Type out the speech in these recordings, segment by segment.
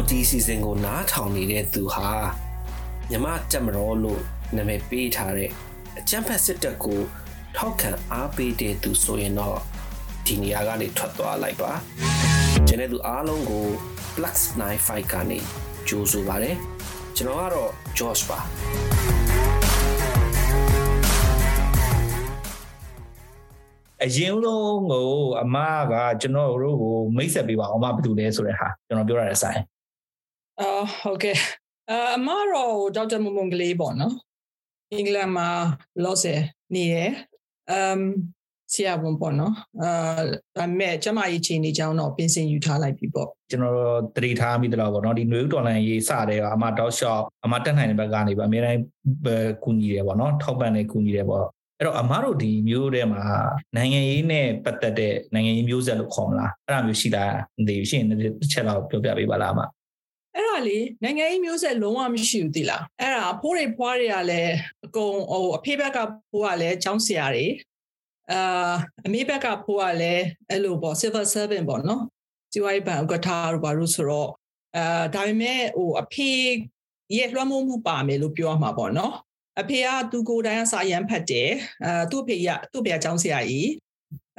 တို့ဒီ season ကိုနားထောင်နေတဲ့သူဟာမြမတက်မတော်လို့နာမည်ပေးထားတဲ့အကြံဖက်စစ်တပ်ကိုထောက်ခံအားပေးတဲ့သူဆိုရင်တော့ဒီနေရာကနေထွက်သွားလိုက်ပါကျန်တဲ့သူအားလုံးကို Plus 95ကနေကြိုးဆိုပါတယ်ကျွန်တော်ကတော့ Josh ပါအရင်ဆုံးကိုအမကကျွန်တော်တို့ကိုမိတ်ဆက်ပေးပါအောင်မဘာလို့လဲဆိုတဲ့ဟာကျွန်တော်ပြောရတဲ့ဆိုင် အော်ဟုတ်ကဲ့အမတော့ဒေါက်တာမမွန်ကလေးပေါ့နော်အင်္ဂလန်မှာ loss နေရယ်အမ်ဆရာဝန်ပေါ့နော်အာဒါမဲ့ကျမကြီးချိန်နေကြောင်းတော့ပြင်ဆင်ယူထားလိုက်ပြီပေါ့ကျွန်တော်တတိထားမိတယ်လို့ပေါ့နော်ဒီနွေဦးတော်လန်ရေးစတဲ့ကအမတောက်လျှောက်အမတက်နိုင်တဲ့ဘက်ကနေပါအများတိုင်းကူညီတယ်ပေါ့နော်ထောက်ပံ့နေကူညီတယ်ပေါ့အဲ့တော့အမားတို့ဒီမျိုးထဲမှာနိုင်ငံရေးနဲ့ပတ်သက်တဲ့နိုင်ငံရေးမျိုးဆက်လို့ခေါ်မလားအဲ့ဒါမျိုးရှိတာမသိဘူးရှင်းတစ်ချက်တော့ပြောပြပေးပါလားအမ အဲ့ဒါလေနိုင်ငံရေးမျိုးဆက်လုံးဝမရှိဘူးတိလားအဲ့ဒါဖိုးတွေဖွားတွေကလည်းအကုန်ဟိုအဖေဘက်ကဖိုးကလည်းចောင်းဆရာတွေအာအမေဘက်ကဖိုးကလည်းအဲ့လိုပေါ့ civil servant ပေါ့နော်စီဝိုင်းဘဏ်ဥက္ကဋ္ဌတို့ဘာလို့ဆိုတော့အာဒါပေမဲ့ဟိုအဖေရဲ့လွှမ်းမိုးမှုပါမယ်လို့ပြောမှာပေါ့နော်အဖေကသူကိုယ်တိုင်ကစာရန်ဖတ်တယ်အဲသူ့ဖေကသူ့ဖေကကျောင်းဆရာကြီး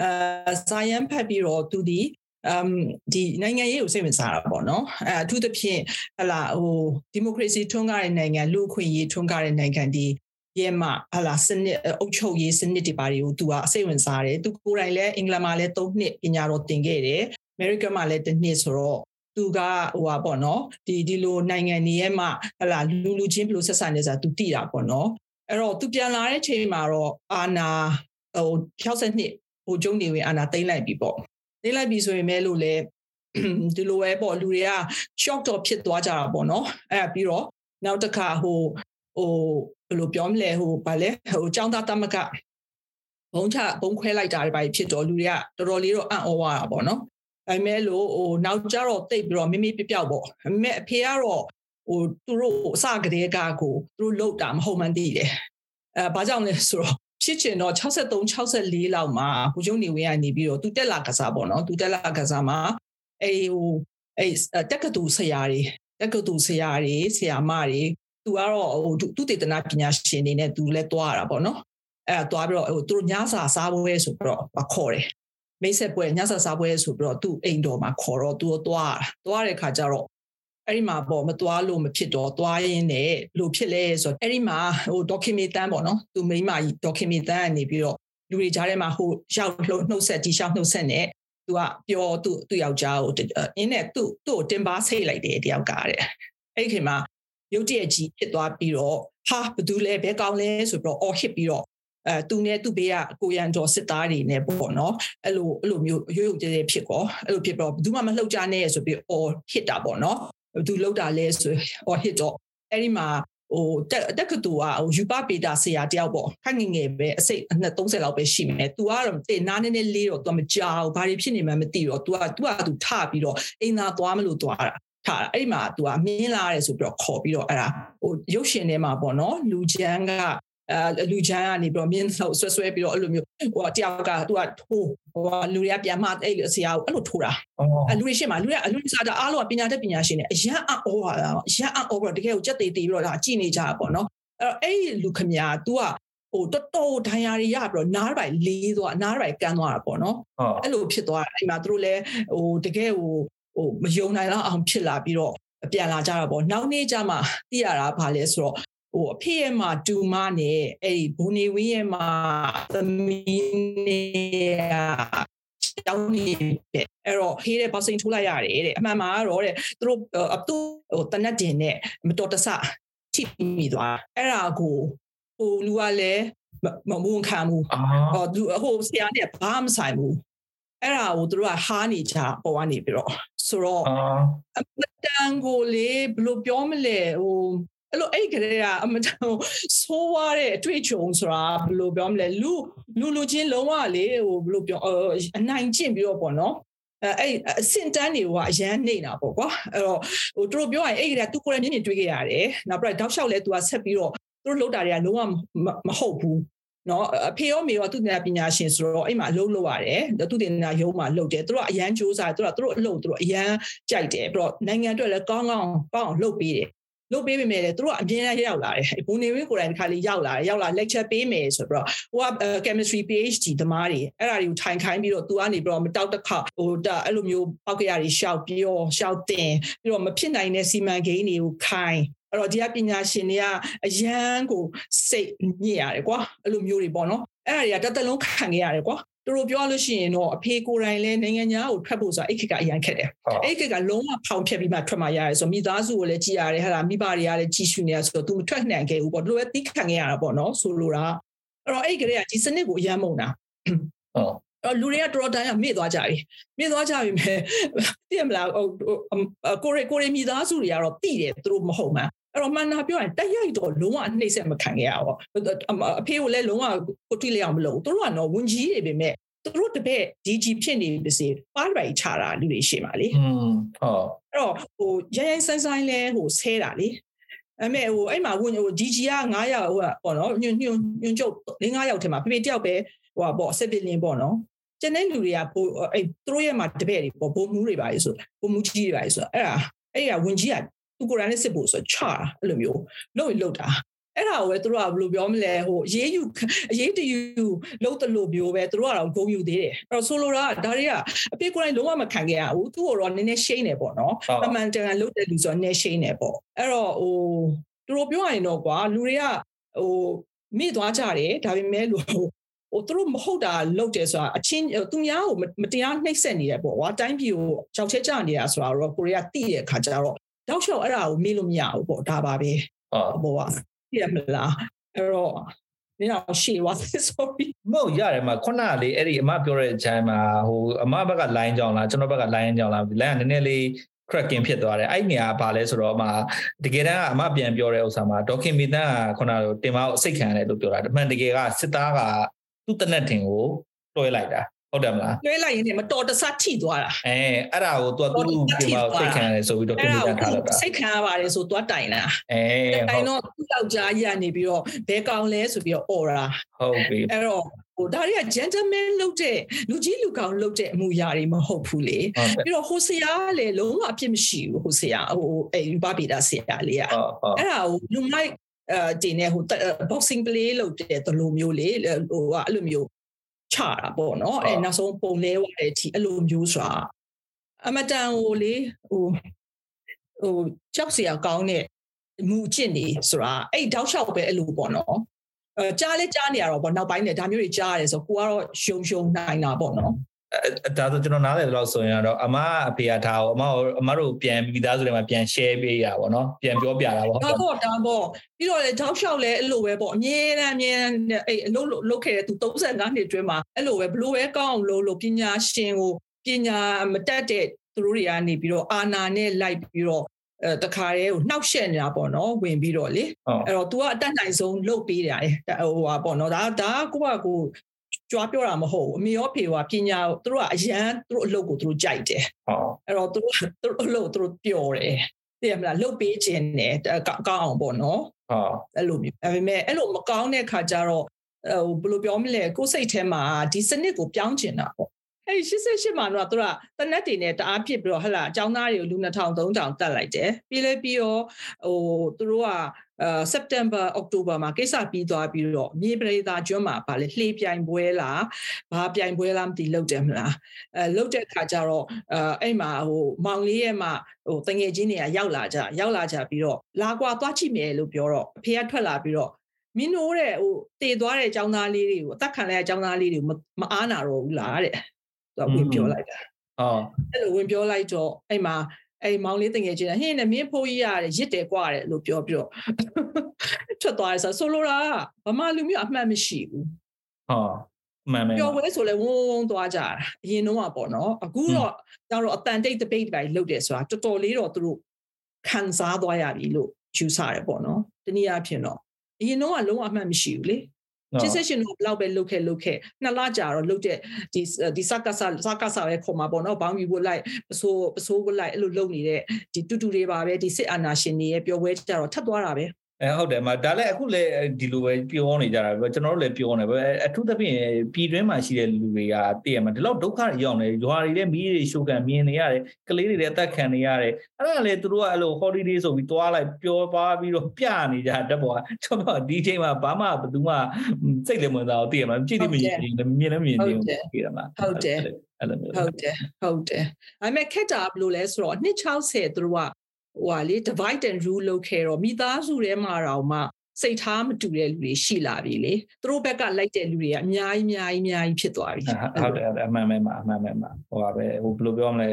အဲစာရန်ဖတ်ပြီးတော့သူဒီ အမ်ဒီနိုင်ငံရေးကိုစိတ်ဝင်စားတာပေါ့နော်အဲအထူးသဖြင့်ဟလာဟိုဒီမိုကရေစီထွန်းကားတဲ့နိုင်ငံလူ့အခွင့်အရေးထွန်းကားတဲ့နိုင်ငံဒီရဲမဟလာစနစ်အုပ်ချုပ်ရေးစနစ်တွေပါတွေကိုသူကအစိတ်ဝင်စားတယ်သူကိုယ်တိုင်လည်းအင်္ဂလန်မှာလည်း၃နှစ်ပညာတော်သင်ခဲ့တယ်အမေရိကန်မှာလည်းတစ်နှစ်ဆိုတော့သူကဟိုပါပေါ့နော်ဒီဒီလိုနိုင်ငံနေရဲ့မှဟလာလူလူချင်းဘယ်လိုဆက်ဆံနေဆိုတာသူသိတာပေါ့နော်အဲ့တော့သူပြန်လာတဲ့ချိန်မှာတော့အာနာဟို62ဟိုကျုံနေဝင်အာနာသိမ့်လိုက်ပြီပေါ့ သိမ့်လိုက်ပြီဆိုရင်မဲလို့လေဒီလိုပဲပေါ့လူတွေက shock တော့ဖြစ်သွားကြတာပေါ့နော်အဲ့ပြီးတော့နောက်တစ်ခါဟိုဟိုဘယ်လိုပြောမလဲဟိုဗာလဲဟိုចောင်းသားတမကဘုံချဘုံခွဲလိုက်တာတွေပါဖြစ်တော့လူတွေကတော်တော်လေးတော့အံ့ဩသွားတာပေါ့နော်ဒါပေမဲ့လို့ဟိုနောက်ကြတော့တိတ်ပြီးတော့မိမိပြပြောက်ပေါ့ဒါပေမဲ့အဖေကတော့ဟိုသူတို့အစကတည်းကကိုသူတို့လောက်တာမဟုတ်မှန်းသိတယ်အဲဘာကြောင့်လဲဆိုတော့ ဖြစ်ချင်တော့63 64လောက်မှာဘုကျုံနေဝင်ကနေပြီးတော့သူတက်လာကစားပေါ့နော်သူတက်လာကစားမှာအဲဟိုအဲတက်ကတူဆရာတွေတက်ကတူဆရာတွေဆရာမတွေသူကတော့ဟိုသူတေသနာပညာရှင်တွေနဲ့သူလည်းတွားတာပေါ့နော်အဲတွားပြီးတော့ဟိုသူတို့ညစာစားပွဲဆိုပြီးတော့ခေါ်တယ်မိတ်ဆက်ပွဲညစာစားပွဲဆိုပြီးတော့သူ့အိမ်တော်မှာခေါ်တော့သူတို့တွားတာတွားတဲ့ခါကျတော့ အဲ့ဒီမှာပေါ့မသွားလို့မဖြစ်တော့သွားရင်းနဲ့လို့ဖြစ်လဲဆိုတော့အဲ့ဒီမှာဟိုဒေါက်ခင်မီတန်းပေါ့နော်သူမိမကြီးဒေါက်ခင်မီတန်းကနေပြီးတော့လူတွေကြားထဲမှာဟိုရောက်လှုပ်နှုတ်ဆက်တီရှောက်နှုတ်ဆက်နဲ့သူကပြောသူ့သူ့ယောက်ျားကိုအင်းနဲ့သူ့သူ့ကိုတင်ပါဆိတ်လိုက်တယ်တယောက်ကတဲ့အဲ့ဒီခင်မှာရုတ်တရက်ကြီးဖြစ်သွားပြီးတော့ဟာဘသူလဲဘဲကောင်းလဲဆိုပြီးတော့အော်ဟစ်ပြီးတော့အဲသူနဲ့သူ့ဘေးကကိုရန်တော်စစ်သားတွေနဲ့ပေါ့နော်အဲ့လိုအဲ့လိုမျိုးရွရွကျဲဖြစ်ကောအဲ့လိုဖြစ်တော့ဘယ်သူမှမလှုပ်ကြနဲ့ဆိုပြီးအော်ဟစ်တာပေါ့နော်ဘယ် သူလှုပ်တာလဲဆိုအော်ဟစ်တော့အဲ့ဒီမှာဟိုတက်တက်ကတူကဟိုယူပပေတာဆရာတယောက်ပေါ့ခက်ငငယ်ပဲအစိတ်အနှစ်30လောက်ပဲရှိမယ်။ तू ကတော့တင်နားနည်းနည်းလေးတော့ तू မကြောက်ဘာတွေဖြစ်နေမှမသိတော့ तू က तू က तू ထပြီးတော့အိမ်သာသွားမလို့သွားတာထားအဲ့ဒီမှာ तू ကမင်းလာတယ်ဆိုပြီးတော့ခေါ်ပြီးတော့အဲ့ဒါဟိုရုပ်ရှင်ထဲမှာပေါ့နော်လူချမ်းက အဲလူချမ်းကနေပြီးတော့မြင်းလောက်ဆွဲဆွဲပြီးတော့အဲ့လိုမျိုးဟိုတယောက်ကသူကထိုးဟိုလူတွေကပြန်မှအဲ့ဆရာကိုအဲ့လိုထိုးတာအဲလူတွေရှင်းမှာလူတွေအလူစားတာအားလုံးကပညာတတ်ပညာရှင်တွေအရန်အော်ဟောတာအရန်အော်ပြီးတော့တကယ်ကိုကြက်သေးသေးပြီးတော့ဒါကြည်နေကြတာပေါ့နော်အဲ့တော့အဲ့လူခမညာ तू ကဟိုတော်တော်ဒဏ်ရာတွေရပြီးတော့နားရိုက်လေးသွားနားရိုက်ကန်းသွားတာပေါ့နော်အဲ့လိုဖြစ်သွားတာအဲ့မှာသူတို့လည်းဟိုတကယ်ဟိုဟိုမယုံနိုင်တော့အောင်ဖြစ်လာပြီးတော့ပြန်လာကြတာပေါ့နောက်နေ့ကျမှသိရတာဘာလဲဆိုတော့ ဟိုအဖေရဲ့မှာတူမနဲ့အဲ့ဒီဘုံနေဝင်းရဲ့မှာသမီးနဲ့တောင်းနေတယ်အဲ့တော့ဖေးတဲ့ဘောက်စိန်ထိုးလိုက်ရတယ်တဲ့အမှန်မှာတော့တဲ့သူတို့အတူဟိုတနတ်တင်နဲ့မတော်တဆထိမိသွားအဲ့ဒါကိုဟိုလူကလည်းမမဝန်ခံဘူးဟောသူဟိုဆရာနဲ့ဘာမှမဆိုင်ဘူးအဲ့ဒါကိုသူတို့ကဟားနေကြပေါ်ကနေပြီးတော့ဆိုတော့အမတန်ကိုလေဘယ်လိုပြောမလဲဟို အဲ့လိုအဲ့ကလေးကအမတန်ဆိုးွားတဲ့အတွေ့အကြုံဆိုတာဘယ်လိုပြောမလဲလူလူလူချင်းလုံးဝလေဟိုဘယ်လိုပြောအနိုင်ကျင့်ပြီးတော့ပေါ့နော်အဲ့အစင်တန်းတွေကအရန်နေတာပေါ့ကွာအဲ့တော့ဟိုတို့ပြောရင်အဲ့ကလေးကသူကိုယ်ရမျက်မြင်တွေ့ခဲ့ရတယ်နောက်ပြီးတော့တောက်လျှောက်လဲသူကဆက်ပြီးတော့သူတို့လောက်တာတွေကလုံးဝမဟုတ်ဘူးနော်အဖေရောမေရောသူတင်ပညာရှင်ဆိုတော့အဲ့မှာအလုပ်လုပ်ရတယ်သူတင်နာရုံးမှာလုပ်တယ်သူတို့ကအရန်စူးစမ်းသူတို့ကသူတို့အလုပ်သူတို့အရန်ကြိုက်တယ်ပြီးတော့နိုင်ငံအတွက်လည်းကောင်းကောင်းကောင်းအောင်လုပ်ပေးတယ် လုပ်ပေးပေမဲ့လည်းသူတို့အမြင်နဲ့ရောက်လာတယ်ဘုံနေဝင်းကိုယ်တိုင်တစ်ခါလေးရောက်လာတယ်ရောက်လာ lecture ပေးမယ်ဆိုတော့ဟိုက chemistry PhD သမားတွေအဲ့ဒါတွေကိုထိုင်ခိုင်းပြီးတော့သူကနေပြီးတော့မတောက်တခါဟိုဒါအဲ့လိုမျိုးပောက်ကရတွေရှောက်ပြောရှောက်တင်ပြီးတော့မဖြစ်နိုင်တဲ့စီမံကိန်းတွေကိုခိုင်းအဲ့တော့ဒီကပညာရှင်တွေကအရန်ကိုစိတ်ညစ်ရတယ်ကွာအဲ့လိုမျိုးတွေပေါ့နော်အဲ့ဒါတွေကတစ်သက်လုံးခံခဲ့ရတယ်ကွာ သူတို့ပြောလို့ရှိရင်တော့အဖေကိုယ်တိုင်လည်းနိုင်ငံသားကိုထွက်ဖို့ဆိုတာအဲ့ခေတ်ကအရန်ခက်တယ်အဲ့ခေတ်ကလုံးဝဖောင်ဖြတ်ပြီးမှထွက်มาရတယ်ဆိုမိသားစုကိုလည်းကြည်ရတယ်ဟာလားမိဘတွေကလည်းကြည်ရှုနေရဆိုတော့ तू မထွက်နိုင်ခဲ့ဘူးပေါ့သူလည်းသိခံခဲ့ရတာပေါ့နော်ဆိုလိုတာအဲ့တော့အဲ့ကလေးကဒီစနစ်ကိုအရန်မုံတာဟုတ်အော်လူတွေကတော်တော်တန်ရမေ့သွားကြပြီမေ့သွားကြပြီမဲ့သိရမလားဟိုကိုရီကိုရီမိသားစုတွေကတော့တိတယ်သူတို့မဟုတ်မှန်း အဲ့တော့မှန်တာပြောရင်တက်ရိုက်တော့လုံးဝနှိမ့်ဆက်မခံခဲ့ရဘူးအဖေကိုလည်းလုံးဝကိုထွေးလျောင်မလုပ်သူတို့ကတော့ဝန်ကြီးတွေပဲမဲ့သူတို့တပည့် DG ဖြစ်နေပြီစေပါးပိုင်ချတာလူတွေရှိမှာလေอืมဟုတ်အဲ့တော့ဟိုရိုင်းရိုင်းဆိုင်ဆိုင်လဲဟိုဆဲတာလေအဲ့မဲ့ဟိုအဲ့မှာဝန်ဟို DG က9ယောက်ဟိုပေါ့နော်ညွညွညွကျုပ်၄9ယောက်ထဲမှာဖေဖေတယောက်ပဲဟိုပေါ့စစ်ပစ်လင်းပေါ့နော်ကျန်တဲ့လူတွေကဘိုးအဲ့သူတို့ရဲ့မှာတပည့်တွေပေါ့ဘိုးမူးတွေပါလေဆိုဘိုးမူးကြီးတွေပါလေဆိုအဲ့ဒါအဲ့ကဝန်ကြီးက သူကိုယ်တိုင်နဲ့စစ်ဖို့ဆိုချတာအဲ့လိုမျိုးလုံရင်လုံတာအဲ့ဒါကိုပဲသူတို့ကဘယ်လိုပြောမလဲဟိုအရေးယူအရေးတယူလုံးတလို့မျိုးပဲသူတို့ကတော့ဂုံယူသေးတယ်အဲ့တော့ဆိုလိုတာဒါတွေကအပြစ်ကိုယ်တိုင်လုံးဝမခံခဲ့ရဘူးသူ့ကိုတော့နည်းနည်းရှိနေပေါ့နော်အမှန်တန်လုံးတဲ့လူဆိုတော့နည်းရှိနေပေါ့အဲ့တော့ဟိုသူတို့ပြောရရင်တော့ကွာလူတွေကဟိုမိသွားကြတယ်ဒါပေမဲ့လို့ဟိုသူတို့မဟုတ်တာလုပ်တယ်ဆိုတာအချင်းသူများကိုမတရားနှိပ်စက်နေတယ်ပေါ့ကွာတိုင်းပြည်ကိုကြောက်ချက်ကြနေတာဆိုတာတော့ကိုရီးယားသိတဲ့အခါကျတော့ တောက်လျှောက်အဲ့ဒါကိုမေ့လို့မရဘူးပေါ့ဒါပါပဲဟုတ်ဘောကပြရမလားအဲ့တော့နင်အောင်ရှေ့သွား sorry မဟုတ်ရတယ်မှာခုနကလေအဲ့ဒီအမပြောတဲ့အချိန်မှာဟိုအမဘက်က line ကြောင်လားကျွန်တော်ဘက်က line ကြောင်လား line ကနည်းနည်းလေး cracking ဖြစ်သွားတယ်အဲ့နေရာကဘာလဲဆိုတော့အမတကယ်တမ်းကအမပြန်ပြောတဲ့ဥစ္စာမှာဒေါခင်မီတန်ကခုနကတင်မအောင်အစိတ်ခံရတယ်လို့ပြောတာအမှန်တကယ်ကစစ်သားကသူ့တနက်တင်ကိုတွဲလိုက်တာ ဟုတ်တယ်မလားလွှဲလိုက်ရင်မတော်တဆထိသွားတာအဲအဲ့ဒါကို तू သူ့ပြင်မှာစိတ်ခံရတယ်ဆိုပြီးတော့ပြင်ပြထားတာစိတ်ခံရပါတယ်ဆို तू တိုင်လာအဲတိုင်တော့သူ့ယောက်ျားကြီးကနေပြီးတော့ဘဲကောင်လဲဆိုပြီးတော့អော်တာဟုတ်ပြီအဲ့တော့ဟိုဒါတွေက gentleman လုပ်တဲ့လူကြီးလူကောင်လုပ်တဲ့အမှုရာတွေမဟုတ်ဘူးလေပြီးတော့ဟိုဆရာကလည်းလုံးဝအပြစ်မရှိဘူးဟိုဆရာဟိုအဲယူပါပေတာဆရာလေးอ่ะအဲ့ဒါကိုလူမိုက်အဲတင်နေဟို boxing play လုပ်တဲ့တလိုမျိုးလေဟိုကအဲ့လိုမျိုး ချတာပေါ့နော်အဲနောက်ဆုံးပုံလဲသွားတဲ့အထိအဲ့လိုမျိုးဆိုတာအမတန်ဟိုလေဟိုဟိုကြောက်စရာကောင်းတဲ့မူအကျင့်နေဆိုတာအဲ့တောက်လျှောက်ပဲအဲ့လိုပေါ့နော်အဲကြားလဲကြားနေရတော့ပေါ့နောက်ပိုင်းနဲ့ဒါမျိုးတွေကြားရတယ်ဆိုကိုကတော့ရှုံရှုံနိုင်တာပေါ့နော် ဒါဆိုကျွန်တော်နားလည်တယ်လို့ဆိုရင်တော့အမအဖေကထားအောင်အမအမတို့ပြန်ပြီးသားဆိုတဲ့မှာပြန် share ပေးရပါတော့ပြန်ပြောပြတာပေါ့ဒါပေါ့ဒါပေါ့ပြီးတော့လေတောက်လျှောက်လဲအဲ့လိုပဲပေါ့အမြဲတမ်းအမြဲအဲ့အလုပ်လုပ်ခဲ့တဲ့သူ35နှစ်အတွင်းမှာအဲ့လိုပဲဘလို့ပဲကောင်းအောင်လုပ်လို့ပညာရှင်ကိုပညာမတတ်တဲ့သူတို့တွေကနေပြီးတော့အာနာနဲ့လိုက်ပြီးတော့အဲတခါတည်းကိုနှောက်ရှက်နေတာပေါ့နော်ဝင်ပြီးတော့လေအဲ့တော့ तू ကအတက်နိုင်ဆုံးလုပ်ပေးတယ်ဟိုဟာပေါ့နော်ဒါဒါကိုကကို ကြွားပြောတာမဟုတ်ဘူးအမေရောဖေရောပညာသူတို့ကအရန်သူတို့အလုပ်ကိုသူတို့ကြိုက်တယ်ဟုတ်အဲ့တော့သူတို့သူတို့အလုပ်သူတို့ပျော်တယ်သိရမလားလှုပ်ပေးခြင်းနဲ့ကောင်းအောင်ပေါ့နော်ဟုတ်အဲ့လိုမျိုးဒါပေမဲ့အဲ့လိုမကောင်းတဲ့ခါကျတော့ဟိုဘယ်လိုပြောမလဲကိုယ်စိတ်ထဲမှာဒီစနစ်ကိုပြောင်းကျင်တာပေါ့ အဲ့88မှာတော့သူကတနက်တွေနဲ့တအားဖြစ်ပြီးတော့ဟလာအကြောင်းသားတွေကိုလူ2000 3000တက်လိုက်တယ်ပြီးလဲပြီးတော့ဟိုသူတို့ကအဲ September October မှာကိစ္စပြီးသွားပြီးတော့မြေပရိသတ်ကျွန်းမှာဗာလေလှေပြိုင်ပွဲလားဘာပြိုင်ပွဲလားမသိလောက်တယ်မလားအဲလောက်တဲ့ခါကျတော့အဲအဲ့မှာဟိုမောင်လေးရဲ့မှာဟိုတငယ်ချင်းတွေကရောက်လာကြရောက်လာကြပြီးတော့လာကွာသွားကြည့်မယ်လို့ပြောတော့အဖေကထွက်လာပြီးတော့မင်းတို့တဲ့ဟိုတည်သွားတဲ့အကြောင်းသားလေးတွေကိုအသက်ခံလိုက်တဲ့အကြောင်းသားလေးတွေကိုမအားနာတော့ဘူးလားတဲ့ သူကဝင်ပြောလိုက်တာဟုတ်အဲ့လိုဝင်ပြောလိုက်တော့အဲ့မှာအဲ့မောင်လေးတငယ်ချင်းကဟင်းနဲ့မင်းဖိုးကြီးရတယ်ရစ်တယ်ကွာတယ်လို့ပြောပြီးတော့ထွက်သွားတယ်ဆိုဆိုလိုတာဗမာလူမျိုးအမှန်မရှိဘူးဟုတ်မှန်ပဲပြောဝဲဆိုလဲဝုန်းဝုန်းသွားကြတာအရင်တော့ပေါ့နော်အခုတော့ကျတော့အတန်တိတ် debate ပဲလုပ်တယ်ဆိုတာတော်တော်လေးတော့သူတို့ခံစားသွားရပြီလို့ယူဆတယ်ပေါ့နော်တနည်းအားဖြင့်တော့အရင်တော့ကလုံးဝအမှန်မရှိဘူးလေ ချစ်ဆက်ရှင်တို့ဘလောက်ပဲလုတ်ခဲ့လုတ်ခဲ့နှစ်လကြာတော့လုတ်တဲ့ဒီဒီစကားဆာစကားဆာပဲခေါ်မှာပေါ့နော်ဘောင်းယူဖို့လိုက်ပစိုးပစိုးဖို့လိုက်အဲ့လိုလုတ်နေတဲ့ဒီတူတူတွေပါပဲဒီစစ်အာဏာရှင်တွေရဲ့ပြောပွဲကြတော့ထပ်သွားတာပဲ အဲဟုတ်တယ်မဒါလည်းအခုလည်းဒီလိုပဲပြောနေကြတာပဲကျွန်တော်တို့လည်းပြောနေပဲအထူးသဖြင့်ပြည်တွင်းမှာရှိတဲ့လူတွေကတည်ရမှာဒီလောက်ဒုက္ခတွေရောက်နေရွာတွေလည်းမီးတွေရှို့ကန်မြင်နေရတယ်ကလေးတွေလည်းအသက်ခံနေရတယ်အဲ့ဒါလည်းသူတို့ကအဲ့လို holiday ဆိုပြီးတွားလိုက်ပြောပါပြီးတော့ပြနေကြတက်ပေါ်ကျွန်တော်ဒီချိန်မှာဘာမှဘယ်သူမှစိတ်လည်းမဝင်တော့တည်ရမှာကြည့်သိမမြင်မြင်လည်းမြင်နေပြီးတော့မှာဟုတ်တယ်အဲ့လိုမျိုးဟုတ်တယ်ဟုတ်တယ်ဒါပေမဲ့ခက်တာဘယ်လိုလဲဆိုတော့260သူတို့က ဟိုဟာလေ divide and rule လုပ်ခဲ့တော့မိသားစုထဲမှာတော့မှစိတ်ထားမတူတဲ့လူတွေရှိလာပြီလေသူတို့ဘက်ကလိုက်တဲ့လူတွေကအများကြီးအများကြီးအများကြီးဖြစ်သွားပြီဟုတ်တယ်အမှန်ပဲမှာအမှန်ပဲမှာဟိုပါပဲဟိုဘယ်လိုပြောမလဲ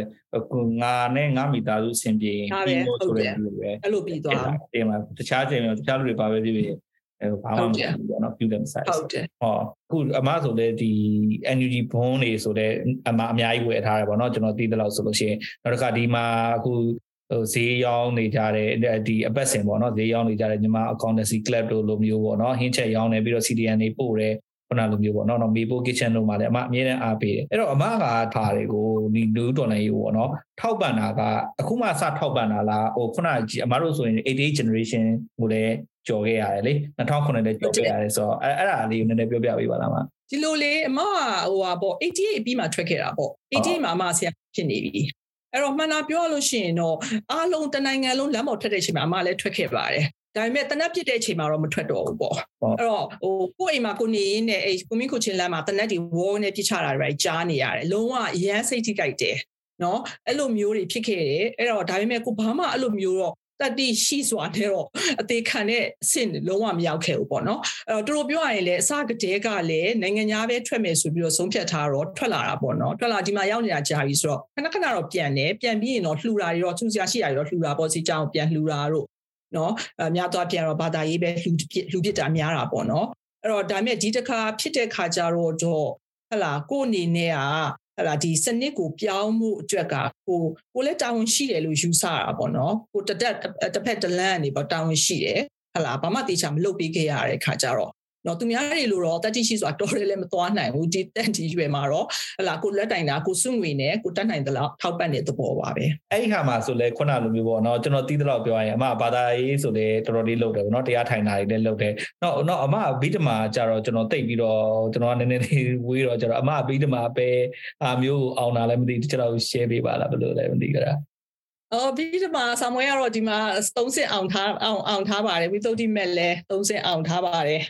ငါနဲ့ငါမိသားစုအဆင်ပြေပြီးလို့ဆိုတဲ့လူပဲအဲ့လိုပြီးသွားတယ်မှာတခြားချိန်မှာတခြားလူတွေပါပဲဖြစ်ဖြစ်အဲဘာမှမဖြစ်ဘူးပေါ့နော်ပြုတယ်မဆိုင်ဟုတ်တယ်ဟောအခုအမဆိုလေဒီ NUG ဘုံတွေဆိုတဲ့အမအများကြီးဝယ်ထားတယ်ပေါ့နော်ကျွန်တော်သိတယ်လို့ဆိုလို့ရှိရင်နောက်တစ်ခါဒီမှာအခု ဟိုဈေးရောင်းနေကြတဲ့ဒီအပတ်စဉ်ပေါ့နော်ဈေးရောင်းနေကြတဲ့ညီမ accountancy club တို့လိုမျိုးပေါ့နော်ဟင်းချက်ရောင်းနေပြီးတော့ CDN တွေပို့တယ်ခုနလိုမျိုးပေါ့နော်နော်မေပို kitchen တို့မှာလည်းအမအမြဲတမ်းအားပေးတယ်အဲ့တော့အမကထားတွေကိုဒီလူတော်လည်းရေးပေါ့နော်ထောက်ပံ့တာကအခုမှစထောက်ပံ့တာလားဟိုခုနအမတို့ဆိုရင်88 generation ကိုလည်းကြော်ခဲ့ရတယ်လေ2009လည်းကြော်ခဲ့ရတယ်ဆိုတော့အဲ့အဲ့ဒါလေးကိုနည်းနည်းပြောပြပေးပါလားမဒီလိုလေအမကဟိုဟာပေါ့88ပြီးမှထွက်ခဲ့တာပေါ့88မှာအမဆရာဖြစ်နေပြီ အဲ့တော့မှန်တာပြောလို့ရှိရင်တော့အားလုံးတနိုင်ငံလုံးလမ်းပေါ်ထွက်တဲ့အချိန်မှာအမလည်းထွက်ခဲ့ပါတယ်ဒါပေမဲ့တနက်ပြစ်တဲ့အချိန်မှာတော့မထွက်တော့ဘူးပေါ့အဲ့တော့ဟိုကိုယ့်အိမ်မှာကိုနေရင်းနဲ့အဲကိုမင်းကိုချင်းလမ်းမှာတနက်ဒီဝေါနဲ့ပြစ်ချတာတွေကြားနေရတယ်လုံးဝရမ်းစိတ်ထိကြိုက်တယ်နော်အဲ့လိုမျိုးတွေဖြစ်ခဲ့တယ်အဲ့တော့ဒါပေမဲ့ကိုဘာမှအဲ့လိုမျိုးတော့ တတိရှိစွာနဲ့တော့အသေးခံတဲ့အဆင့်လုံးဝမရောက်ခဲ့ဘူးပေါ့နော်အဲ့တော့တို့ပြောရရင်လည်းအစကတည်းကလည်းနိုင်ငံသားပဲထွက်မယ်ဆိုပြီးတော့ဆုံးဖြတ်ထားတော့ထွက်လာတာပေါ့နော်ထွက်လာဒီမှာရောက်နေတာကြာပြီဆိုတော့ခဏခဏတော့ပြန်တယ်ပြန်ပြီးရင်တော့လှူတာတွေတော့သူစရာရှိတာတွေတော့လှူတာပေါ့စီကြောင်ပြန်လှူတာတို့နော်အများသွားပြန်တော့ဘာသာရေးပဲလှူလှူပစ်တာများတာပေါ့နော်အဲ့တော့ဒါမဲ့ဒီတစ်ခါဖြစ်တဲ့ခါကျတော့တော့ဟလာကိုအနေနဲ့က ဟလာဒီစနစ်ကိုပြောင်းမှုအတွက်ကကိုကိုလည်းတာဝန်ရှိတယ်လို့ယူဆတာပေါ့နော်ကိုတတက်တစ်ဖက်တစ်လမ်းကနေပေါ့တာဝန်ရှိတယ်ဟလာဘာမှတေချာမလုပ်ပေးခဲ့ရတဲ့ခါကျတော့ နော်သူများတွေလို့တော့တတိရှိဆိုတာတော်တယ်လည်းမသွားနိုင်ဘူးဒီတန်တီရွယ်မှာတော့ဟလာကိုလက်တိုင်တာကိုစွန့်ငွေနဲ့ကိုတတ်နိုင်သလောက်ထောက်ပံ့တဲ့သဘောပါပဲအဲ့ဒီခါမှာဆိုလဲခုနလိုမျိုးပေါ့နော်ကျွန်တော်တီးသလောက်ပြောရရင်အမဘာသာရေးဆိုလဲတော်တော်လေးလုပ်တယ်ပေါ့နော်တရားထိုင်တာတွေလည်းလုပ်တယ်နော်နော်အမဘိဓမာကြတော့ကျွန်တော်တိတ်ပြီးတော့ကျွန်တော်နည်းနည်းလေးဝေးတော့ကြတော့အမဘိဓမာပဲအာမျိုးအောင်တာလည်းမသိကျွန်တော် share ပေးပါလားဘယ်လိုလဲမသိကြတာအော်ပြီးတော့ဆာမွေကတော့ဒီမှာ30ဆင့်အောင်ထားအောင်အောင်ထားပါတယ်ဝိသုဒ္ဓိမဲ့လည်း30ဆင့်အောင်ထားပါတယ်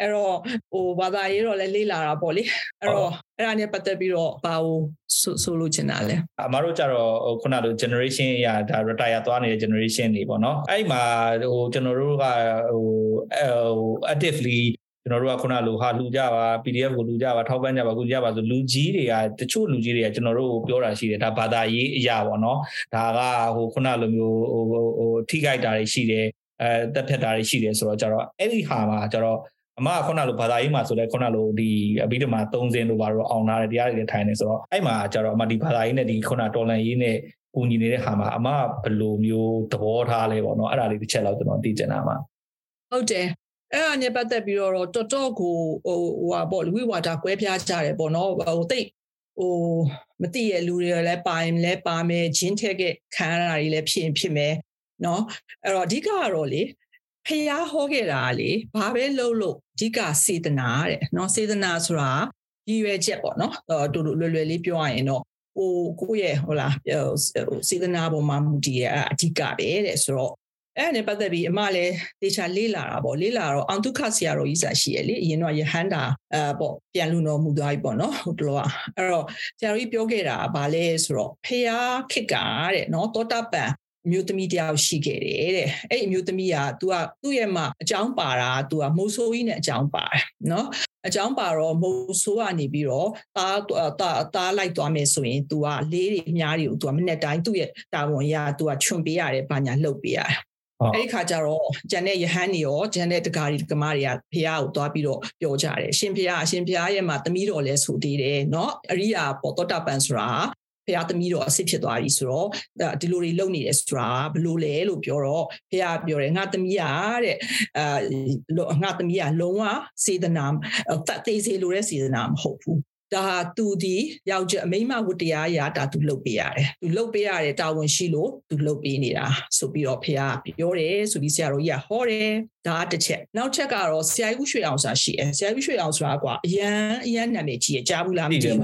အဲ့တော့ဟိုဘာသာရေးတော့လည်းလေ့လာတာပေါ့လေအဲ့တော့အဲ့ဒါနဲ့ပတ်သက်ပြီးတော့ဘာလို့ဆိုလို့ချင်တာလဲအမတို့ကြတော့ဟိုခုနလို generation အရာဒါ retire သွားနေတဲ့ generation တွေပေါ့နော်အဲ့မှာဟိုကျွန်တော်တို့ကဟိုဟို actively ကျွန်တော်တို့ကခုနလိုဟာလူကြပါ PDF ကိုလူကြပါထောက်ပံ့ကြပါကိုကြပါဆိုလူကြီးတွေကတချို့လူကြီးတွေကကျွန်တော်တို့ကိုပြောတာရှိတယ်ဒါဘာသာရေးအရာပေါ့နော်ဒါကဟိုခုနလိုမျိုးဟိုဟိုထိခိုက်တာတွေရှိတယ်အဲတက်ဖြတ်တာတွေရှိတယ်ဆိုတော့ကြတော့အဲ့ဒီဟာမှာကြတော့ အမကခုနလိုဘာသာရေးမှာဆိုလဲခုနလိုဒီအဘိဓမ္မာ၃စင်းတို့ဘာလို့အောင်လာတယ်တရားတွေထိုင်နေဆိုတော့အဲ့မှာကျတော့အမဒီဘာသာရေးနဲ့ဒီခုနတော်လန်ရေးနဲ့ကူညီနေတဲ့ဟာမှာအမဘယ်လိုမျိုးသဘောထားလဲပေါ့နော်အဲ့ဒါလေးတစ်ချက်လောက်ကျွန်တော်သိချင်တာမှာဟုတ်တယ်အဲ့ဒါနဲ့ပတ်သက်ပြီးတော့တော်တော်ကိုဟိုဟိုဟာပေါ့လူဝိဝါဒကွဲပြားကြတယ်ပေါ့နော်ဟိုတိတ်ဟိုမသိရလူတွေလည်းပါရင်လည်းပါမယ်ဂျင်းထက်ကခံရတာတွေလည်းဖြစ်ရင်ဖြစ်မယ်နော်အဲ့တော့အဓိကကတော့လေ ဖះဟောခဲ့တာလေဘာပဲလုပ်လို့အဓိကစေတနာတဲ့เนาะစေတနာဆိုတာရည်ရွယ်ချက်ပေါ့เนาะတူတူလွယ်လွယ်လေးပြောရရင်တော့ဟိုကိုယ့်ရဲ့ဟိုလားစေတနာပေါ်မှာမူတည်ရအဓိကပဲတဲ့ဆိုတော့အဲ့နဲ့ပတ်သက်ပြီးအမလည်းတေချာလေးလာတာပေါ့လေးလာတော့အောင်ဒုက္ခဆရာတော်ကြီးစာရှိရလေအရင်တော့ယဟန္တာအဲပေါ့ပြန်လူတော်မူသွားပြီပေါ့နော်ဟိုတလောကအဲ့တော့ဆရာတော်ကြီးပြောခဲ့တာဗာလဲဆိုတော့ဖះခစ်ကတဲ့နော်တောတပံအ မျိုးသမီးတယောက်ရှိခဲ့တယ်တဲ့အဲ့အမျိုးသမီးက तू ကသူ့ရဲ့မှာအကြောင်းပါတာ तू ကမိုးဆိုးကြီးနဲ့အကြောင်းပါတယ်နော်အကြောင်းပါတော့မိုးဆိုးကနေပြီးတော့တားတားတားလိုက်သွားမယ်ဆိုရင် तू ကလေးတွေအများတွေကို तू ကမနေ့တိုင်းသူ့ရဲ့တာဝန်ရ तू ကခြုံပေးရတယ်ဘာညာလှုပ်ပေးရတယ်အဲ့ဒီခါကျတော့ဂျန်တဲ့ယဟန်နေရောဂျန်တဲ့တကာရီကမားတွေကဖះကိုသွားပြီးတော့ပြောကြတယ်ရှင်ဖះအရှင်ဖះရဲ့မှာသမီးတော်လဲဆိုသေးတယ်เนาะအရိယာပေါ်တောတပန်ဆိုတာ ဖះသမီးတော့အစ်စ်ဖြစ်သွားပြီဆိုတော့ဒီလိုတွေလုပ်နေတယ်ဆိုတာဘလို့လဲလို့ပြောတော့ဖះပြောတယ်ငါသမီးရတဲ့အာငါသမီးကလုံးဝစေတနာတတ်သေးစေလိုတဲ့စေတနာမဟုတ်ဘူး ဒါဟာသူဒီယောက်ျားအမိန်းမဝတ္တရားအရာဒါသူလုပ်ပေးရတယ်သူလုပ်ပေးရတယ်တာဝန်ရှိလို့သူလုပ်ပေးနေတာဆိုပြီးတော့ဖះပြောတယ်ဆိုပြီးဆရာတော်ကြီးကဟောတယ်ဒါတစ်ချက်နောက်ချက်ကတော့ဆရာကြီးဥရွှေအောင်ဆိုတာရှိတယ်ဆရာကြီးရွှေအောင်ဆိုတာကအရန်အရန်နာမည်ကြီးရကြားဘူးလားမသိဘူး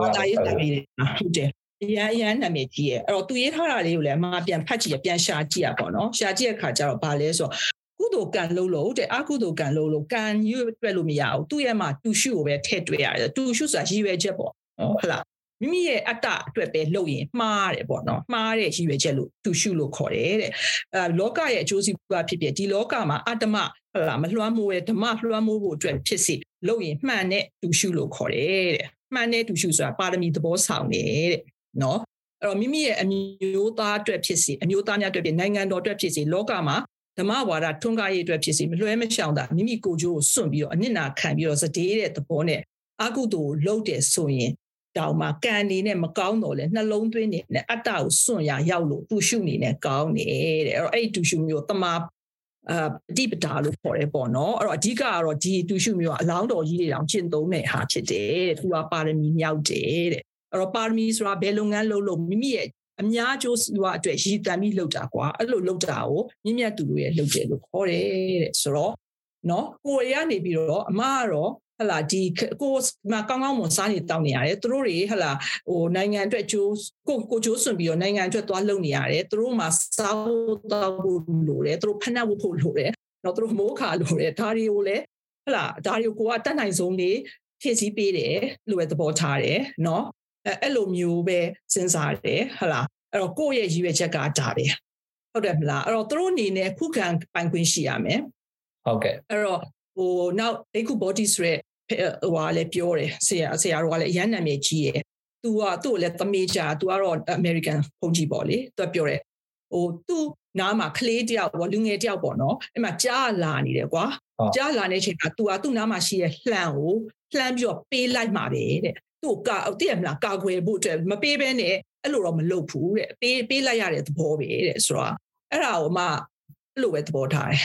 ဘာသာရေးနာမည်ဟုတ်တယ်အရန်အရန်နာမည်ကြီးရဲ့အဲ့တော့သူရေးထားတာလေးကိုလည်းအမပြန်ဖတ်ကြည့်ရပြန်ရှာကြည့်ရပေါ့နော်ရှာကြည့်ရခါကျတော့ဗာလဲဆိုတော့ ကုသိုလ်ကံလုံးလို့တဲ့အကုသိုလ်ကံလုံးလို့ကံရွတ်တွက်လို့မရဘူးသူ့ရဲ့မှာတူရှုကိုပဲထည့်တွေ့ရတယ်တူရှုဆိုတာရည်ရွယ်ချက်ပေါ့ဟုတ်လားမိမိရဲ့အတ္တအတွက်ပဲလုပ်ရင်မှားတယ်ပေါ့နော်မှားတဲ့ရည်ရွယ်ချက်လို့တူရှုလို့ခေါ်တယ်တဲ့အဲလောကရဲ့အကျိုးစီးပွားဖြစ်ဖြစ်ဒီလောကမှာအတ္တမဟုတ်လားမလွှမ်းမိုးရဲ့ဓမ္မလွှမ်းမိုးဖို့အတွက်ဖြစ်စီလုပ်ရင်မှန်တဲ့တူရှုလို့ခေါ်တယ်တဲ့မှန်တဲ့တူရှုဆိုတာပါရမီသဘောဆောင်တယ်တဲ့နော်အဲ့တော့မိမိရဲ့အမျိုးသားအတွက်ဖြစ်စီအမျိုးသားများအတွက်ဖြစ်နိုင်ငံတော်အတွက်ဖြစ်စီလောကမှာ ဓမ္မဝါဒထွန်းကားရေးအတွက်ဖြစ်စီမလွှဲမရှောင်တာမိမိကိုယ်ကျိုးကိုစွန့်ပြီးတော့အနစ်နာခံပြီးတော့စတေးတဲ့သဘောနဲ့အကုသိုလ်လုပ်တယ်ဆိုရင်တောင်မှကံနေနဲ့မကောင်းတော့လဲနှလုံးသွင်းနေနဲ့အတ္တကိုစွန့်ရရောက်လို့တူရှုနေနဲ့ကောင်းနေတဲ့အဲ့တော့အဲ့ဒီတူရှုမျိုးတမာအာပฏิပဒါလို့ခေါ်ရဲပေါ့နော်အဲ့တော့အဓိကကတော့ဒီတူရှုမျိုးကအလောင်းတော်ကြီးတွေတောင်ကျင့်သုံးတဲ့ဟာဖြစ်တယ်တဲ့သူကပါရမီမြောက်တယ်တဲ့အဲ့တော့ပါရမီဆိုတာဘယ်လုပ်ငန်းလုပ်လို့မိမိရဲ့ အများကျိုးစီးပွားအတွက်ရည်တမ်းပြီးလုပ်တာကွာအဲ့လိုလုပ်တာကိုမြင့်မြတ်သူတို့ရဲ့လုပ်တယ်လို့ခေါ်တယ်တဲ့ဆိုတော့နော်ကိုရီးယားနေပြီးတော့အမကတော့ဟလာဒီကိုမကောင်းကောင်းမွန်စားနေတောင်းနေရတယ်သူတို့တွေဟလာဟိုနိုင်ငံအတွက်ကျိုးကိုကိုကျိုးစွန့်ပြီးတော့နိုင်ငံအတွက်သွားလုပ်နေရတယ်သူတို့မှာစားတော့ဖို့လိုတယ်သူတို့ဖက်နှက်ဖို့လိုတယ်တော့သူတို့မိုးခါလိုတယ်ဒါတွေကိုလည်းဟလာဒါတွေကိုကတတ်နိုင်ဆုံးလေးဖြည့်ဆည်းပေးတယ်လို့ပဲသဘောထားတယ်နော် အဲအဲ့လိုမျိုးပဲစဉ်းစားတယ်ဟလာအဲ့တော့ကိုယ့်ရဲ့ရည်ရွယ်ချက်ကဒါပဲဟုတ်တယ်မလားအဲ့တော့သူတို့အနေနဲ့ခုခံပိုင်ခွင့်ရှိရမယ်ဟုတ်ကဲ့အဲ့တော့ဟိုနောက်ဒိတ်ခု body ဆိုရဲဟိုဟာလည်းပြောတယ်ဆရာဆရာတော်ကလည်းအရန်နာမည်ကြီးရယ်သူကသူ့ကိုလည်းသမီးကြသူကတော့ American ဖုန်ကြီးပေါ့လေသူကပြောတယ်ဟိုသူ့နားမှာကလေးတယောက်ပေါ့လူငယ်တယောက်ပေါ့နော်အဲ့မှာကြားလာနေတယ်ကွာကြားလာနေချိန်မှာ तू ကသူ့နားမှာရှိရဲ့လှန်ကိုလှမ်းပြီးတော့ပေးလိုက်မှာပဲတဲ့ သူ့ကတည့်ရမလားကာကွယ်ဖို့အတွက်မပေးဘဲနဲ့အဲ့လိုတော့မလုပ်ဘူးတဲ့ပေးပေးလိုက်ရတဲ့သဘောပဲတဲ့ဆိုတော့အဲ့ဒါကိုမှအဲ့လိုပဲသဘောထားတယ်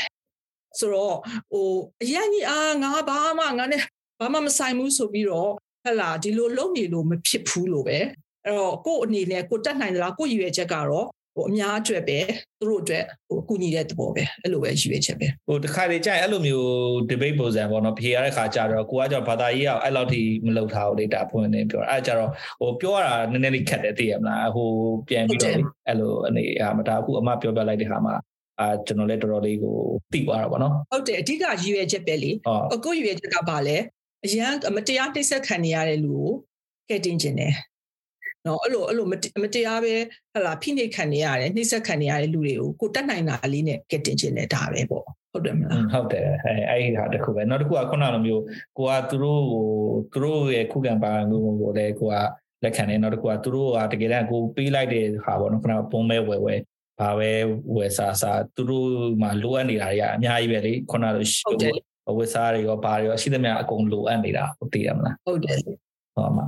ဆိုတော့ဟိုအရင်ကြီးအာငါဘာမှငါနဲ့ဘာမှမဆိုင်ဘူးဆိုပြီးတော့ဟလာဒီလိုလုပ်နေလို့မဖြစ်ဘူးလို့ပဲအဲ့တော့ကို့အနေနဲ့ကိုတက်နိုင်သလားကို့ရည်ရွယ်ချက်ကတော့ ဟိုအများအတွက်ပဲသူတို့အတွက်ဟိုအကူညီတဲ့သဘောပဲအဲ့လိုပဲရည်ရွယ်ချက်ပဲဟိုတခါလေကြာရင်အဲ့လိုမျိုး debate ပုံစံပေါ့နော်ဖြေရတဲ့ခါကျတော့ကိုကကြောင့်ဘာသာရေးအောင်အဲ့လောက်ထိမလုပ်ထားဘူးလေဒါဖွင့်နေပြောအဲ့ကြတော့ဟိုပြောရတာနည်းနည်းလေးခက်တယ်သိရမလားဟိုပြန်ပြီးတော့အဲ့လိုအနေအမဒါအခုအမပြောပြလိုက်တဲ့ခါမှာအာကျွန်တော်လည်းတော်တော်လေးကိုသိသွားတာပေါ့နော်ဟုတ်တယ်အဓိကရည်ရွယ်ချက်ပဲလေအခုရည်ရွယ်ချက်ကဘာလဲအရန်မတရားနှိပ်စက်ခံနေရတဲ့လူကိုကဲတင်ခြင်းတယ် နော်အဲ့လိုအဲ့လိုမတရားပဲဟလာဖိနှိပ်ခံနေရတယ်နှိပ်စက်ခံနေရတဲ့လူတွေကိုကိုတတ်နိုင်တာလေးနဲ့ကဲတင်ခြင်းတယ်ဒါပဲပေါ့ဟုတ်တယ်မလားဟုတ်တယ်အဲအဲ့ဒီဟာတခုပဲနောက်တစ်ခုကခုနလိုမျိုးကိုကသူတို့ကိုသူတို့ရဲ့ခုခံပါမှုကိုလည်းကိုကလက်ခံတယ်နောက်တစ်ခုကသူတို့ကတကယ်တမ်းကိုပေးလိုက်တဲ့ဟာပေါ့နော်ခုနကပုံမဲ့ဝယ်ဝယ်ဘာပဲဝယ်စားစားသူတို့မှာလိုအပ်နေတာတွေကအများကြီးပဲလေခုနလိုဟုတ်တယ်ဝက်စားတွေရောဘာတွေရောရှိသမျှအကုန်လိုအပ်နေတာဟုတ်သိရမလားဟုတ်တယ်ဟုတ်မှာ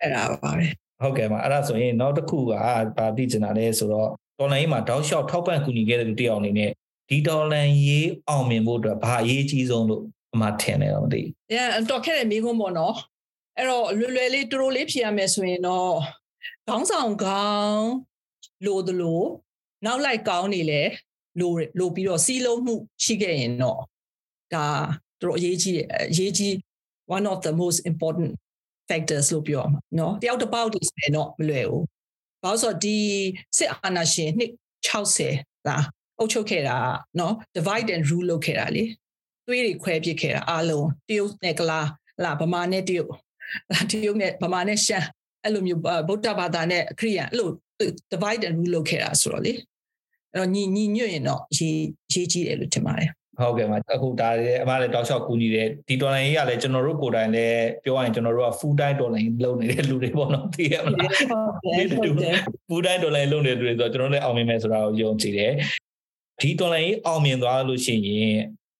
အဲ့ဒါပါပဲ ဟုတ်ကဲ့ပါအဲ့ဒါဆိုရင်နောက်တစ်ခုကဘာသိချင်တာလဲဆိုတော့တော်လိုင်းမှာတောက်လျှောက်ထောက်ပံ့ကူညီခဲ့တဲ့လူတယောက်အနေနဲ့ဒီဒေါ်လန်ရေးအောင်မြင်ဖို့အတွက်ဘာအရေးကြီးဆုံးလို့အမှထင်တယ်တော့မသိဘူး။ Yeah တော်ခဲ့တဲ့မိကုန်းပေါ့နော်။အဲ့တော့လွယ်လွယ်လေးတူတူလေးဖြေရမယ်ဆိုရင်တော့ခေါင်းဆောင်ကောင်းလိုသလိုနောက်လိုက်ကောင်းနေလေလိုလိုပြီးတော့စီးလုံးမှုရှိခဲ့ရင်တော့ဒါတို့အရေးကြီးတယ်အရေးကြီး one of the most important factors လို့ပြောမှာเนาะတယောက်တစ်ပေါက်ဒီဆိုတော့မလွယ်ဘူးဘာလို့ဆိုတော့ဒီစစ်အာဏာရှင်နှစ်60လားအုပ်ချုပ်ခဲ့တာเนาะ divide and rule လုပ်ခဲ့တာလေသွေးတွေခွဲပစ်ခဲ့တာအားလုံးတရုတ်နဲ့ကလားလာဗမာနဲ့တရုတ်လာတရုတ်နဲ့ဗမာနဲ့ရှမ်းအဲ့လိုမျိုးဗုဒ္ဓဘာသာနဲ့ခရစ်ယာန်အဲ့လို divide and rule လုပ်ခဲ့တာဆိုတော့လေအဲ့တော့ညီညီညွတ်ရင်တော့ရေးရေးကြီးတယ်လို့ထင်ပါတယ် ဟုတ်ကဲ့ပါအခုဒါလည်းအမလည်းတောက်လျှောက်ကူညီတယ်ဒီဒေါ်လာကြီးကလည်းကျွန်တော်တို့ကိုယ်တိုင်လည်းပြောရရင်ကျွန်တော်တို့က full time ဒေါ်လာကြီးလုပ်နေတဲ့လူတွေပေါ့နော်သိရမလားဟုတ်တယ် full time ဒေါ်လာကြီးလုပ်နေတဲ့လူတွေဆိုတော့ကျွန်တော်လည်းအောင်မြင်မယ်ဆိုတာကိုယုံကြည်တယ်ဒီဒေါ်လာကြီးအောင်မြင်သွားလို့ရှိရင်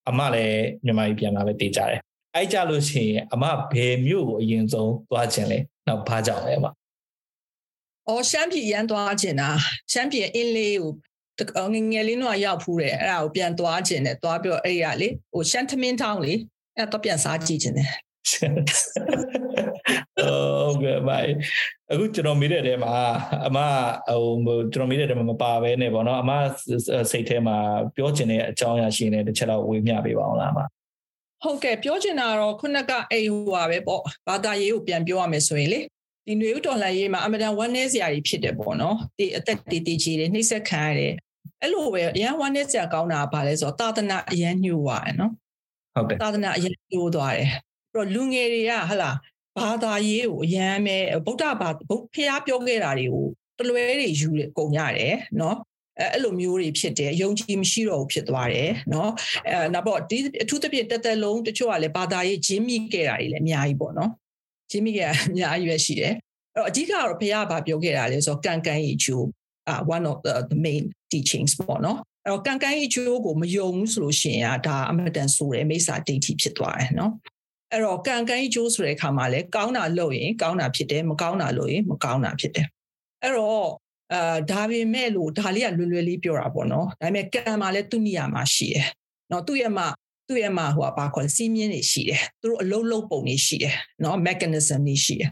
အမလည်းမြန်မာပြည်ပြန်လာပဲတည်ကြတယ်အဲ့ကြလို့ရှိရင်အမဘယ်မြို့ကိုအရင်ဆုံးသွားခြင်းလဲနောက်ဘာကြောင့်လဲအမအော်ရှမ်းပြည်ရန်သွားခြင်းတာရှမ်းပြည်အင်းလေးကို ငငယ်လေးတော့ရောက်ဖူးတယ်အဲ့ဒါကိုပြန်သွားခြင်းနဲ့သွားပြီးတော့အဲ့ရလေဟိုရှန်သမင်းထောင်းလေအဲ့တော့ပြန်စားကြည့်ခြင်းတယ်ဟုတ်ကဲ့ဗျအခုကျွန်တော်မေးတဲ့တဲမှာအမဟိုကျွန်တော်မေးတဲ့တဲမှာမပါဘဲနဲ့ပေါ့နော်အမစိတ်ထဲမှာပြောချင်တဲ့အကြောင်းအရာရှိနေတစ်ချက်တော့ဝေမျှပေးပါအောင်လားအမဟုတ်ကဲ့ပြောချင်တာတော့ခုနကအိမ်ဟိုပါပဲပေါ့ဘာသာရေးကိုပြန်ပြောရမယ်ဆိုရင်လေဒီຫນွေဥတော်လှန်ရေးမှာအမတန်ဝမ်းနည်းစရာတွေဖြစ်တယ်ပေါ့နော်ဒီအသက်တွေတည်ကြည်တယ်နှိမ့်ဆက်ခံရတယ် အဲ့လိုပဲအရန်ဝမ်းနည်းစရာကောင်းတာကဘာလဲဆိုတော့သာသနာအရန်ညှို့သွားတယ်နော်ဟုတ်တယ်သာသနာအရန်ညှို့သွားတယ်ပြီးတော့လူငယ်တွေကဟလာဘာသာရေးကိုအရန်ပဲဗုဒ္ဓဘာဖះပြောခဲ့တာတွေကိုတလွဲတွေယူကုန်ရတယ်နော်အဲအဲ့လိုမျိုးတွေဖြစ်တယ်ယုံကြည်မရှိတော့ဘူးဖြစ်သွားတယ်เนาะအဲနောက်တော့ဒီအထူးသဖြင့်တက်တက်လုံးတချို့ကလည်းဘာသာရေးဂျင်းမိခဲ့တာတွေလည်းအများကြီးပေါ့နော်ဂျင်းမိခဲ့တာအများကြီးပဲရှိတယ်အဲ့တော့အဓိကတော့ဘုရားကပြောခဲ့တာလေဆိုတော့ကံကံဤကျိုး uh one of the, the main teachings ပေါ့နော်အဲ့တော့ကံကံဤကျိုးကိုမယုံဘူးဆိုလို့ရှိရင်ဒါအမတန်ဆိုတယ်မိစ္ဆာဒိဋ္ဌိဖြစ်သွားတယ်နော်အဲ့တော့ကံကံဤကျိုးဆိုတဲ့အခါမှာလေကောင်းတာလုပ်ရင်ကောင်းတာဖြစ်တယ်မကောင်းတာလုပ်ရင်မကောင်းတာဖြစ်တယ်အဲ့တော့အာဒါပေမဲ့လို့ဒါလေးကလွယ်လွယ်လေးပြောတာပေါ့နော်ဒါပေမဲ့ကံမှာလည်းသူ့နေရာမှာရှိတယ်နော်သူ့ရဲ့မှာသူ့ရဲ့မှာဟိုပါခေါ်စီးမြင်းတွေရှိတယ်သူတို့အလုံးလုံးပုံတွေရှိတယ်နော် mechanism တွေရှိတယ်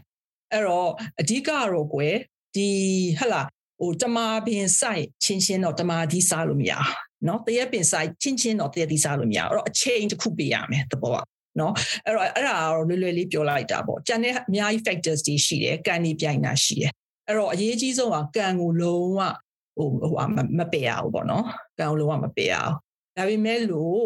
အဲ့တော့အဓိကတော့ကွယ်ဒီဟလာ ဟိုတမာပင်ဆိုင်ချင်းချင်းတော့တမာဒီစားလို့မရနော်တရက်ပင်ဆိုင်ချင်းချင်းတော့တရက်ဒီစားလို့မရအဲ့တော့အချိန်တစ်ခုပေးရမယ်တဘောကနော်အဲ့တော့အဲ့ဒါတော့လွယ်လွယ်လေးပြောလိုက်တာပေါ့ကျန်တဲ့အများကြီး factors တွေရှိတယ်ကံဒီပြိုင်တာရှိတယ်အဲ့တော့အရေးကြီးဆုံးကကံကိုလုံးဝဟိုဟိုမပယ်ရဘူးပေါ့နော်ကံကိုလုံးဝမပယ်ရအောင်ဒါပေမဲ့လို့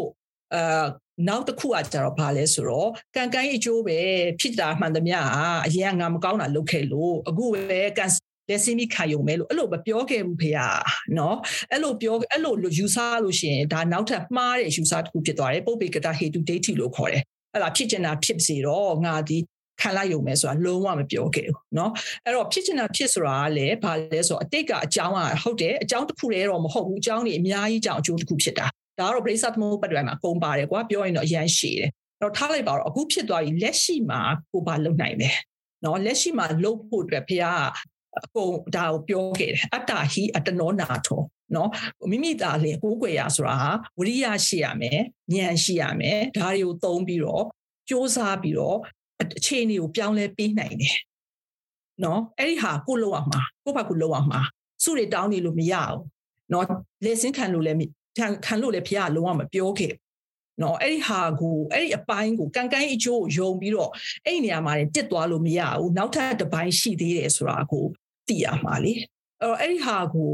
အာနောက်တစ်ခုကကြတော့ဘာလဲဆိုတော့ကံကံအကျိုးပဲဖြစ်တာမှန်သမျှအရင်ကငါမကောင်းတာလုပ်ခဲ့လို့အခုပဲကံ လက်စင်းပြီးခံယုံမယ်လို့အဲ့လိုမပြောခဲ့ဘူးဖေ။နော်အဲ့လိုပြောအဲ့လိုယူဆလို့ရှိရင်ဒါနောက်ထပ်မှားတဲ့ယူဆတစ်ခုဖြစ်သွားတယ်ပုပ္ပေကတဟေတုဒိဋ္ဌိလို့ခေါ်တယ်အဲ့ဒါဖြစ်ကျင်တာဖြစ်စေတော့ငါဒီခံလိုက်ရုံပဲဆိုတာလုံးဝမပြောခဲ့ဘူးเนาะအဲ့တော့ဖြစ်ချင်တာဖြစ်ဆိုတာကလည်းဘာလဲဆိုတော့အတိတ်ကအကြောင်းကဟုတ်တယ်အကြောင်းတစ်ခုတည်းတော့မဟုတ်ဘူးအကြောင်းတွေအများကြီးကြောင့်အကျိုးတစ်ခုဖြစ်တာဒါကတော့ brace up mode ပတ်တွယ်မှာကုန်ပါတယ်ကွာပြောရင်တော့အရန်ရှည်တယ်အဲ့တော့ထားလိုက်ပါတော့အခုဖြစ်သွားပြီလက်ရှိမှာကိုဘာလုပ်နိုင်လဲเนาะလက်ရှိမှာလုပ်ဖို့အတွက်ဖခင်က အကုန်ဒါကိုပြောခဲ့တယ်အတ္တဟိအတနောနာထောနော်မိမိသားလေကိုးကွယ်ရဆိုတာဟာဝရိယရှိရမယ်ဉာဏ်ရှိရမယ်ဒါတွေကိုသုံးပြီးတော့စ조사ပြီးတော့အခြေအနေကိုပြောင်းလဲပေးနိုင်တယ်နော်အဲ့ဒီဟာကိုလောက်အောင်မှာကိုဘာကိုလောက်အောင်မှာစုတွေတောင်းနေလို့မရဘူးနော်လေစင်းခံလို့လည်းခံခံလို့လည်းဖះလုံးဝမပြောခဲ့နော်အဲ့ဒီဟာကိုအဲ့ဒီအပိုင်းကိုကန်ကန်အကျိုးယုံပြီးတော့အဲ့ဒီနေရာမှာတက်သွားလို့မရဘူးနောက်ထပ်တစ်ပိုင်းရှိသေးတယ်ဆိုတာကို သိရမှာလေအဲ့တော့အဲ့ဒီဟာကို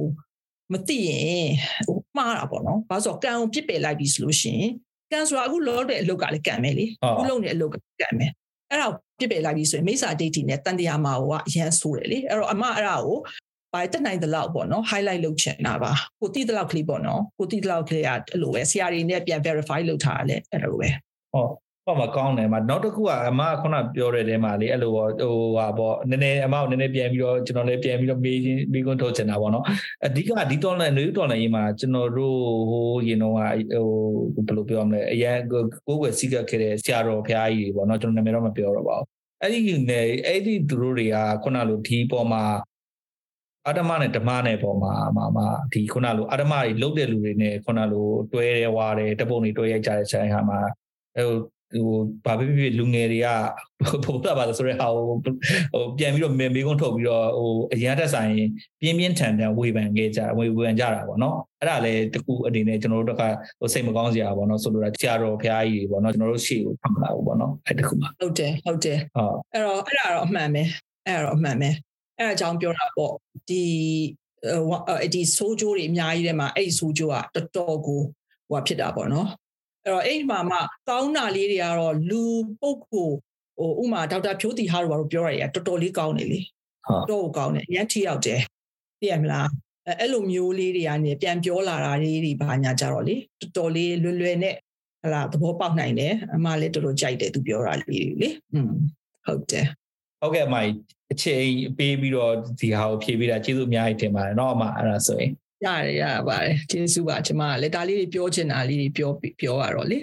မသိရင်ဟိုမှားတာပေါ့နော်ဘာလို့ဆိုတော့ကံကိုပြစ်ပယ်လိုက်ပြီဆိုလို့ရှိရင်ကံဆိုတာအခုလောတဲ့အလုပ်ကလည်းကံပဲလေအခုလုပ်နေတဲ့အလုပ်ကကံပဲအဲ့ဒါပြစ်ပယ်လိုက်ပြီဆိုရင်မိစ္ဆာဒိဋ္ဌိနဲ့တန်တရားမှာဟိုကအရန်ဆိုးတယ်လေအဲ့တော့အမအဲ့ဒါကိုဘာတက်နိုင်သလောက်ပေါ့နော် highlight လုပ်ချင်တာပါကိုတိသလောက်ကလေးပေါ့နော်ကိုတိသလောက်ကလေးကအဲ့လိုပဲဆရာတွေနဲ့ပြန် verify လုပ်ထားတယ်အဲ့လိုပဲဟုတ် ဟောမကောင်းတယ်မနောက်တစ်ခုကအမခုနပြောတဲ့တဲမှာလေအဲ့လိုဟိုဟာပေါ့နည်းနည်းအမကိုနည်းနည်းပြန်ပြီးတော့ကျွန်တော်လည်းပြန်ပြီးတော့မေးချင်းမေးခွန်းထုတ်ချင်တာပေါ့နော်အဓိကဒီတော်လည်းနွေတော်လည်းရေးမှာကျွန်တော်တို့ဟိုရင်တော့ဟိုဘယ်လိုပြောရမလဲအရင်ကိုယ်ွယ်စီးကပ်ခဲ့တဲ့ဆရာတော်ဖရားကြီးတွေပေါ့နော်ကျွန်တော်နာမည်တော့မပြောတော့ပါဘူးအဲ့ဒီနဲ့အဲ့ဒီသူတို့တွေကခုနလိုဒီပေါ်မှာအာဓမနဲ့ဓမ္မနဲ့ပေါ်မှာမှာမှာဒီခုနလိုအာဓမတွေလုတ်တဲ့လူတွေနဲ့ခုနလိုတွဲရဲဝါတယ်တပုံတွေတွဲရိုက်ကြတဲ့ဆိုင်ဟာမှာဟို ဟိုဘာဖြစ်ဖြစ်လူငယ်တွေကဘုရားပါဆိုတဲ့ဟာကိုဟိုပြန်ပြီးတော့မေမေကုန်းထုတ်ပြီးတော့ဟိုအရန်တက်ဆိုင်ပြင်းပြင်းထန်ထန်ဝေဖန်ခဲ့ကြဝေဖန်ကြတာပေါ့နော်အဲ့ဒါလည်းတခုအနေနဲ့ကျွန်တော်တို့ကဟိုစိတ်မကောင်းစရာပေါ့နော်ဆိုလိုတာကြာတော်ဖရားကြီးပေါ့နော်ကျွန်တော်တို့ရှေ့ကိုဖတ်လာဘူးပေါ့နော်အဲ့တခုပါဟုတ်တယ်ဟုတ်တယ်ဟုတ်အဲ့တော့အဲ့ဒါတော့အမှန်ပဲအဲ့ဒါတော့အမှန်ပဲအဲ့အကြောင်းပြောတာပေါ့ဒီဒီဆိုးကျိုးတွေအများကြီးထဲမှာအဲ့ဒီဆိုးကျိုးကတော်တော်ကိုဟိုဖြစ်တာပေါ့နော် အဲ့တော့အဲ့မှာမှကောင်းတာလေးတွေကတော့လူပုတ်ကိုဟိုဥမာဒေါက်တာဖြိုးတီဟာတို့ဘာလို့ပြောရရတော်တော်လေးကောင်းနေလေဟုတ်တော့ကောင်းတယ်ရမ်းထိရောက်တယ်သိရမလားအဲ့လိုမျိုးလေးတွေကနေပြန်ပြောလာတာလေးတွေဘာညာကြတော့လေတော်တော်လေးလွယ်လွယ်နဲ့ဟလာသဘောပေါက်နိုင်တယ်အမလည်းတော်တော်ကြိုက်တယ်သူပြောတာလေးတွေလေอืมဟုတ်တယ်ဟုတ်ကဲ့အမအချိန်ပေးပြီးတော့ဒီဟာကိုဖြည့်ပေးတာကျေးဇူးအများကြီးတင်ပါတယ်เนาะအမအဲ့ဒါဆိုရင် ရတယ်ရပါတယ်ကျေးဇူးပါကျွန်မလည်းဒါလေးတွေပြောချင်တာလေးတွေပြောပြောရတော့လေ